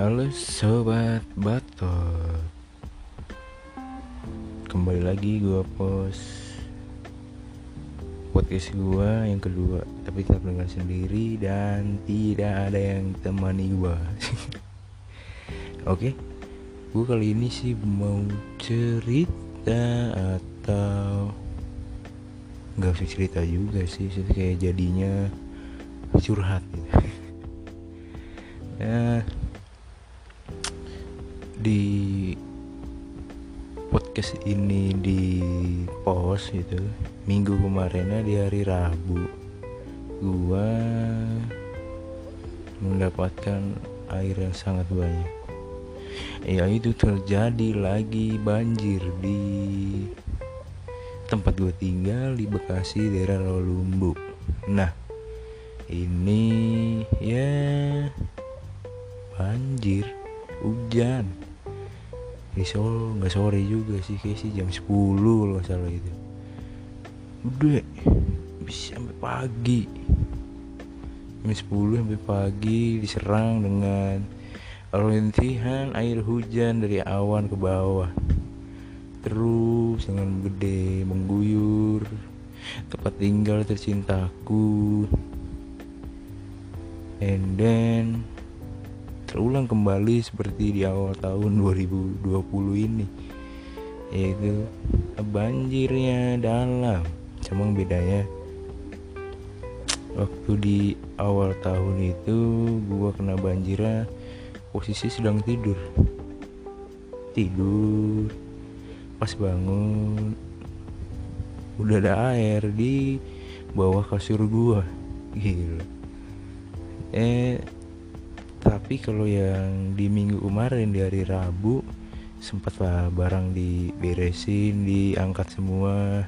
Halo sobat batot. Kembali lagi gue post Podcast gue yang kedua Tapi tetap dengan sendiri Dan tidak ada yang temani gue Oke Gue kali ini sih mau cerita Atau Gak usah cerita juga sih Kayak jadinya Curhat gitu. Ya di podcast ini di post gitu. Minggu kemarinnya di hari Rabu. Gua mendapatkan air yang sangat banyak. Ya itu terjadi lagi banjir di tempat gue tinggal di Bekasi daerah Rawalumbu nah ini ya banjir hujan di Solo nggak sore juga sih kayak sih jam 10 kalau salah itu udah bisa sampai pagi. Jam 10 sampai pagi diserang dengan rintihan air hujan dari awan ke bawah. Terus dengan gede mengguyur tempat tinggal tercintaku. And then terulang kembali seperti di awal tahun 2020 ini. Yaitu banjirnya dalam. Cuma bedanya waktu di awal tahun itu gua kena banjirnya posisi sedang tidur. Tidur. Pas bangun udah ada air di bawah kasur gua. Gila. Eh tapi kalau yang di minggu kemarin di hari Rabu sempat lah barang diberesin diangkat semua.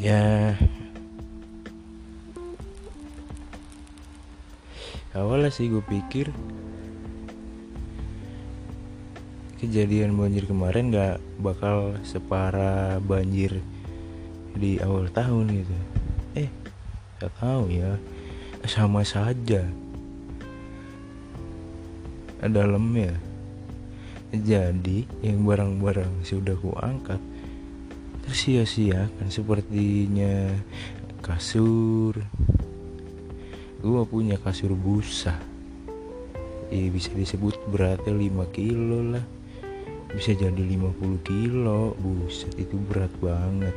Ya. Awalnya sih gue pikir kejadian banjir kemarin gak bakal separah banjir di awal tahun gitu. Eh gak tahu ya sama saja. Dalamnya jadi yang barang-barang sudah kuangkat tersia-siakan sepertinya kasur. Gua punya kasur busa. Eh, bisa disebut beratnya 5 kilo lah. Bisa jadi 50 kilo. Buset itu berat banget.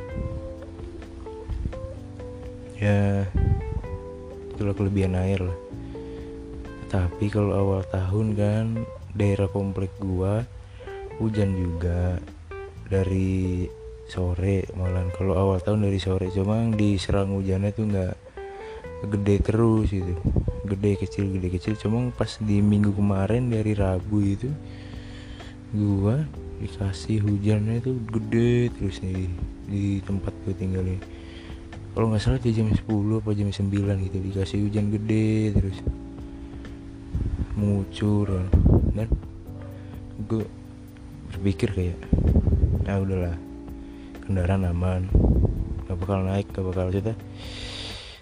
Ya itulah kelebihan air lah. Tapi kalau awal tahun kan daerah komplek gua hujan juga. Dari sore malam. Kalau awal tahun dari sore cuma diserang hujannya tuh nggak gede terus gitu. Gede kecil gede kecil. Cuma pas di minggu kemarin dari Rabu itu gua dikasih hujannya tuh gede terus nih di tempat gue tinggal ini kalau nggak salah di jam 10 apa jam 9 gitu dikasih hujan gede terus. Mengucur dan gue berpikir kayak nah udahlah kendaraan aman gak bakal naik gak bakal cerita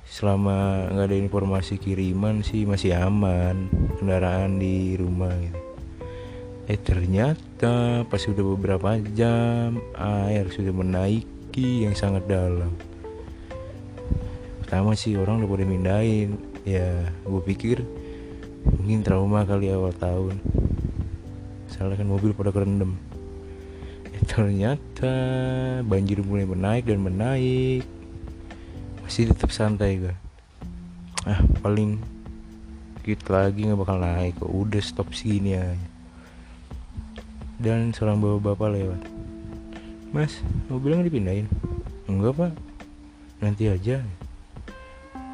selama nggak ada informasi kiriman sih masih aman kendaraan di rumah gitu. Eh ternyata pas sudah beberapa jam air sudah menaiki yang sangat dalam pertama sih orang udah pada mindahin. Ya gue pikir mungkin trauma kali awal tahun. Salah kan mobil pada kerendam. Eh, ternyata banjir mulai menaik dan menaik. Masih tetap santai gue ah paling dikit lagi nggak bakal naik. Kok udah stop segini aja. Dan seorang bapak-bapak lewat. Mas mobilnya dipindahin? Enggak pak. Nanti aja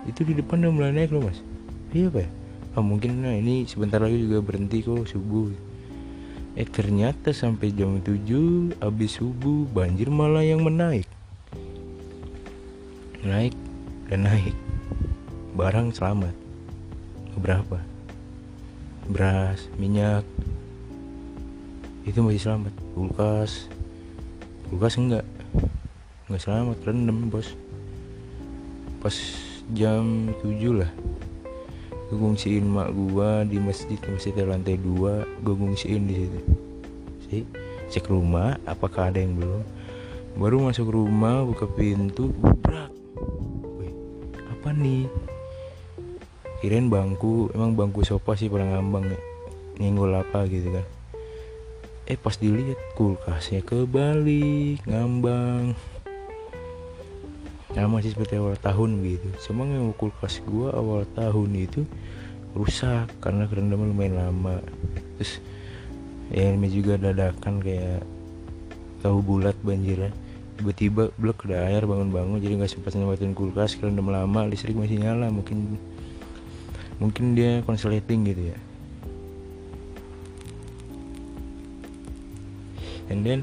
itu di depan udah mulai naik loh mas. Iya pak oh, mungkin nah ini sebentar lagi juga berhenti kok subuh. Eh ternyata sampai jam 7 habis subuh banjir malah yang menaik. Naik dan naik. Barang selamat. Berapa? Beras minyak. Itu masih selamat. Kulkas. Kulkas enggak. Enggak selamat rendem bos. Pas jam 7 lah. Gue ngungsiin mak gua di masjid masjid lantai dua gue ngungsiin di situ. Sih cek rumah apakah ada yang belum? Baru masuk rumah buka pintu bubrak. Wih, apa nih? Kirain bangku emang bangku sofa sih pada ngambang nyenggol apa gitu kan. Eh pas dilihat kulkasnya kebalik ngambang Nah masih seperti awal tahun gitu. Cuma yang kulkas gua awal tahun itu rusak karena kerendam lumayan lama. Terus ya ini juga dadakan kayak tahu bulat banjir ya. Tiba-tiba blok ada air bangun-bangun jadi nggak sempat nyewatin kulkas kerendam lama listrik masih nyala mungkin mungkin dia konsleting gitu ya. And then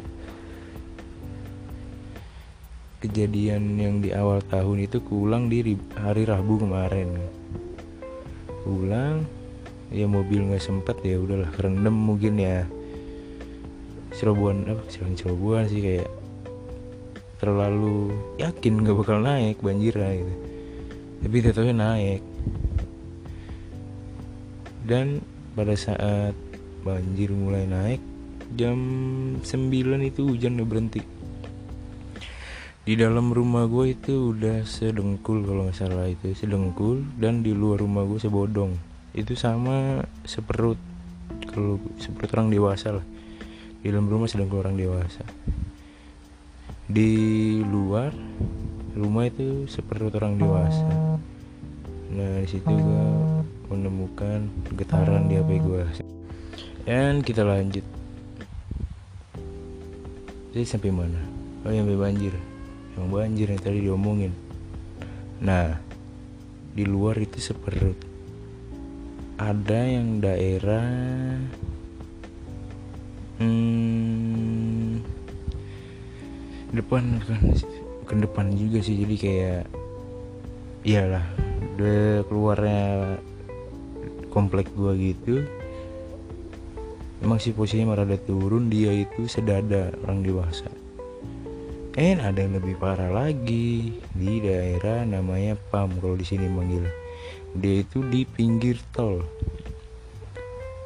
kejadian yang di awal tahun itu kuulang di hari Rabu kemarin. Pulang ya mobil nggak sempet ya udahlah kerendam mungkin ya. Cerobohan apa selain cerobohan sih kayak terlalu yakin nggak bakal naik banjir lah gitu. Tapi tetapnya naik. Dan pada saat banjir mulai naik jam 9 itu hujan udah berhenti di dalam rumah gue itu udah sedengkul kalau nggak salah itu sedengkul. Dan di luar rumah gue sebodong. Itu sama seperut kalau seperut orang dewasa lah. Di dalam rumah sedengkul orang dewasa. Di luar rumah itu seperut orang dewasa. Nah di situ gue menemukan getaran di HP gue dan kita lanjut. Jadi sampai mana? Oh sampai banjir yang banjir yang tadi diomongin. Nah di luar itu seperti ada yang daerah hmm, depan kan ke depan juga sih. Jadi kayak iyalah udah keluarnya komplek gua gitu emang sih posisinya marah turun dia itu sedada orang dewasa Eh ada yang lebih parah lagi di daerah namanya PAM kalau di sini manggil. Dia itu di pinggir tol.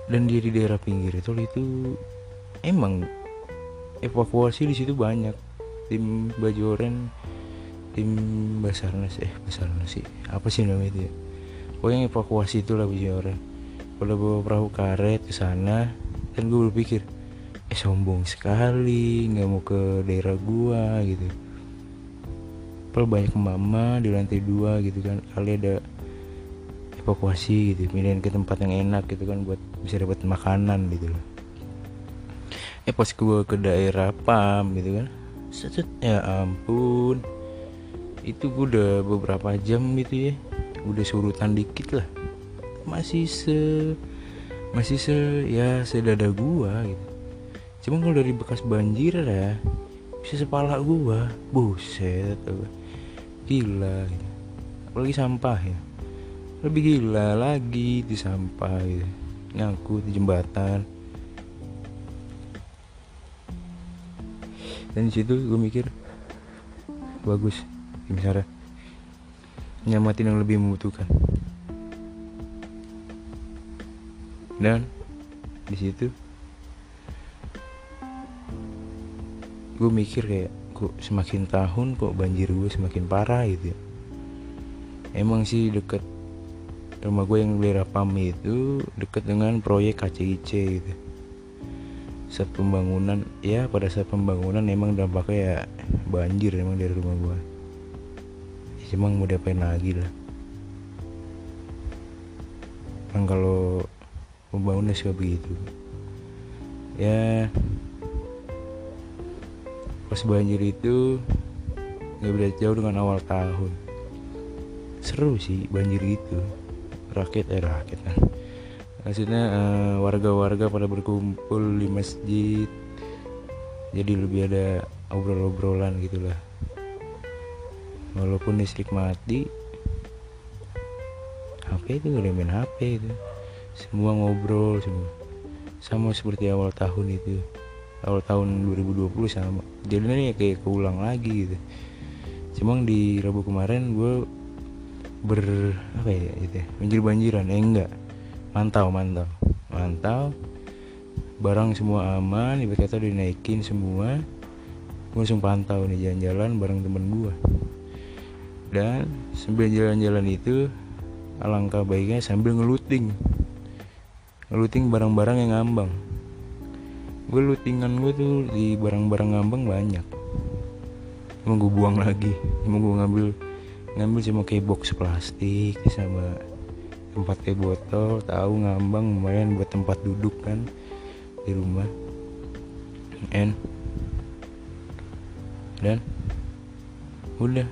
Dan dia di daerah pinggir tol itu emang evakuasi di situ banyak. Tim baju oren, tim Basarnas eh Basarnas sih. Apa sih namanya itu ya? Pokoknya evakuasi itulah baju oren. Kalau bawa perahu karet ke sana, dan gue berpikir, eh sombong sekali nggak mau ke daerah gua gitu. Padahal banyak mama di lantai dua gitu kan. Kali ada evakuasi gitu. Pindahin ke tempat yang enak gitu kan buat bisa dapat makanan gitu loh. Eh pas gua ke daerah pam gitu kan. Set ya ampun. Itu gua udah beberapa jam gitu ya. Udah surutan dikit lah. Masih se masih se ya sedada gua gitu Cuma kalau dari bekas banjir ya bisa sepala gua, buset, gila. Gitu. Apalagi sampah ya, lebih gila lagi di sampah gitu. nyangkut di jembatan. Dan situ gue mikir bagus, misalnya nyamatin yang lebih membutuhkan. Dan di situ gue mikir kayak kok semakin tahun kok banjir gue semakin parah gitu ya. emang sih deket rumah gue yang daerah PAM itu deket dengan proyek KCIC gitu. Saat pembangunan ya pada saat pembangunan emang dampaknya ya banjir emang dari rumah gue ya, emang mau diapain lagi lah. Emang kalau pembangunan suka begitu. Ya pas banjir itu nggak beda jauh dengan awal tahun. Seru sih banjir itu rakyat eh rakyat kan maksudnya uh, warga-warga pada berkumpul di masjid. Jadi lebih ada obrol-obrolan gitulah walaupun listrik mati HP itu gak main HP itu. Semua ngobrol semua. Sama seperti awal tahun itu awal tahun 2020 sama. Jadinya ya kayak keulang lagi gitu. Cuma di Rabu kemarin gue ber apa ya gitu ya, banjir banjiran eh enggak. Mantau mantau. Mantau. Barang semua aman ibarat kata dinaikin semua. Gue langsung pantau nih jalan-jalan bareng temen gue dan sambil jalan-jalan itu alangkah baiknya sambil ngeluting. Ngeluting barang-barang yang ngambang gue lutingan gue tuh di barang-barang ngambang banyak. Emang gue buang lagi. Emang gue ngambil ngambil cuma kayak box plastik sama tempat kayak botol. Tahu ngambang lumayan buat tempat duduk kan di rumah. And dan udah.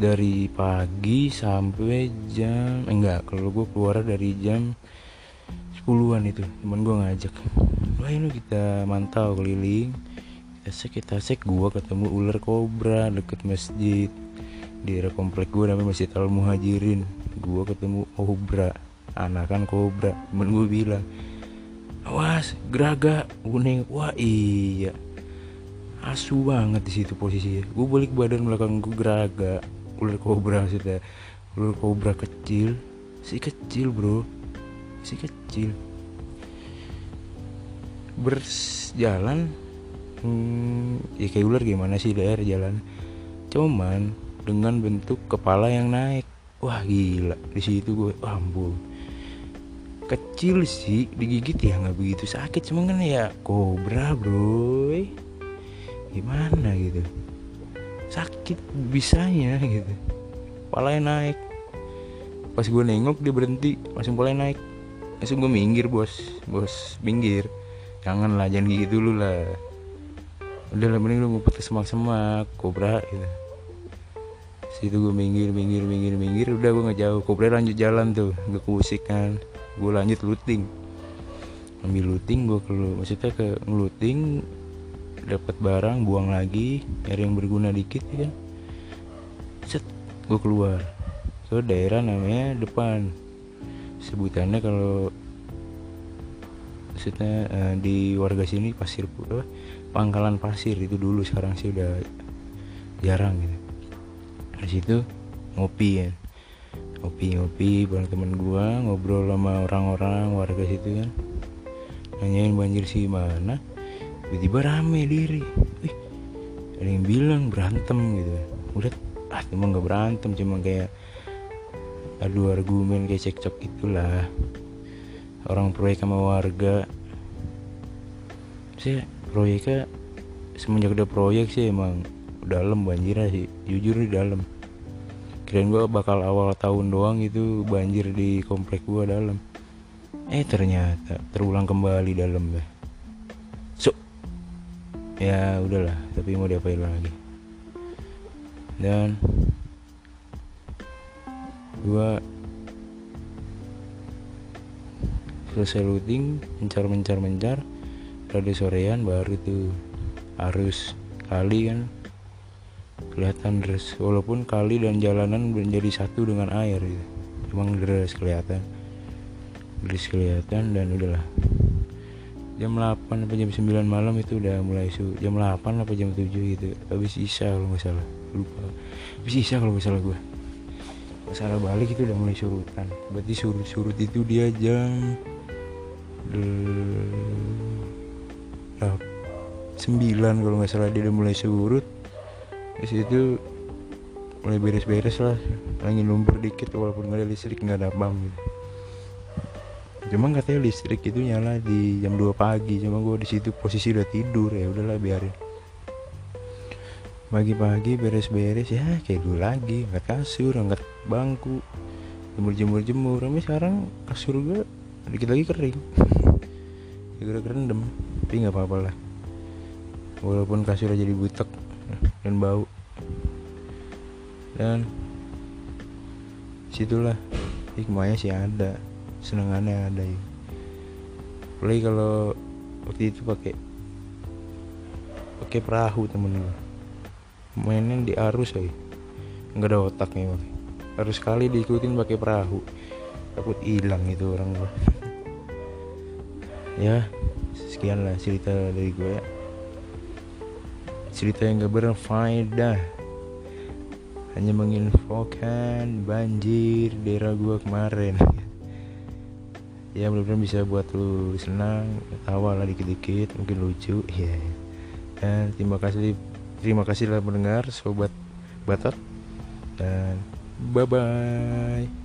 Dari pagi sampai jam eh, enggak kalau gue keluar dari jam 10-an itu temen gue ngajak wah ini kita mantau keliling. Kita sek kita sek gue ketemu ular kobra deket masjid. Di daerah komplek gue namanya masjid al muhajirin gue ketemu kobra anakan kobra. Temen gue bilang awas geraga kuning. Wah iya. Asu banget di situ posisinya. Gue balik badan belakang gue geraga. Ular kobra maksudnya. Ular kobra kecil. Si kecil bro. Si kecil berjalan hmm, ya kayak ular gimana sih daerah jalan. Cuman dengan bentuk kepala yang naik. Wah gila di situ gue ampun. Kecil sih digigit ya nggak begitu sakit. Cuma kan ya kobra bro gimana gitu? Sakit bisanya gitu. Palanya naik. Pas gue nengok dia berhenti. Langsung palanya naik. Langsung gue minggir bos. Bos minggir jangan lah jangan gigit dulu lah. Udah lah mending lu ngumpet semak-semak kobra gitu. Situ gue minggir minggir minggir minggir udah gue nggak jauh. Kobra lanjut jalan tuh gue kusik kan. Gue lanjut looting. Ambil looting gue ke maksudnya ke ngeluting dapat barang buang lagi nyari yang berguna dikit ya kan. Set gue keluar. Ke daerah namanya depan. Sebutannya kalau maksudnya uh, di warga sini pasir uh, pangkalan pasir itu dulu sekarang sih udah jarang gitu. Di situ ngopi ya. Ngopi-ngopi bareng temen gua ngobrol sama orang-orang warga situ kan. Nanyain banjir sih mana tiba-tiba rame diri. Wih, ada yang bilang berantem gitu. Udah ah emang nggak berantem cuma kayak adu argumen kayak cekcok itulah orang proyek sama warga. Sih proyeknya semenjak udah proyek sih emang dalam banjir sih. Jujur di dalam. Kirain gue bakal awal tahun doang itu banjir di komplek gue dalam. Eh ternyata terulang kembali dalam ya so ya udahlah tapi mau diapain lagi? Dan gue selesai looting mencar mencar. Mencar rada sorean baru tuh harus kali kan. Kelihatan deras walaupun kali dan jalanan menjadi satu dengan air gitu. emang deras kelihatan. Deras kelihatan dan udahlah. Jam 8 apa jam 9 malam itu udah mulai su jam 8 apa jam 7 gitu. Habis isya kalau nggak salah. Lupa. Habis isya kalau nggak salah gue masalah balik itu udah mulai surutan. Berarti surut surut itu dia jam 9 kalau nggak salah dia udah mulai surut. Di situ mulai beres-beres lah. Angin lumpur dikit walaupun nggak ada listrik nggak ada bam gitu cuma katanya listrik itu nyala di jam 2 pagi. Cuma gue di situ posisi udah tidur ya udahlah biarin. Pagi-pagi beres-beres ya kayak dulu lagi. Angkat kasur angkat bangku. Jemur-jemur jemur tapi sekarang kasur gue dikit lagi kering. Ya udah kerendam tapi nggak apa-apa lah. Walaupun kasurnya jadi butek dan bau. Dan situlah hikmahnya sih ada senengannya ada ya. Play kalau waktu itu pakai pakai perahu temen gue mainin di arus aja nggak ada otaknya harus sekali diikutin pakai perahu takut hilang itu orang gue ya sekian lah cerita dari gue ya. Cerita yang gak berfaedah. Hanya menginfokan banjir daerah gua kemarin. Ya mudah-mudahan bisa buat lu senang tawa lah dikit-dikit mungkin lucu. Ya. Dan terima kasih terima kasih telah mendengar sobat batot dan bye bye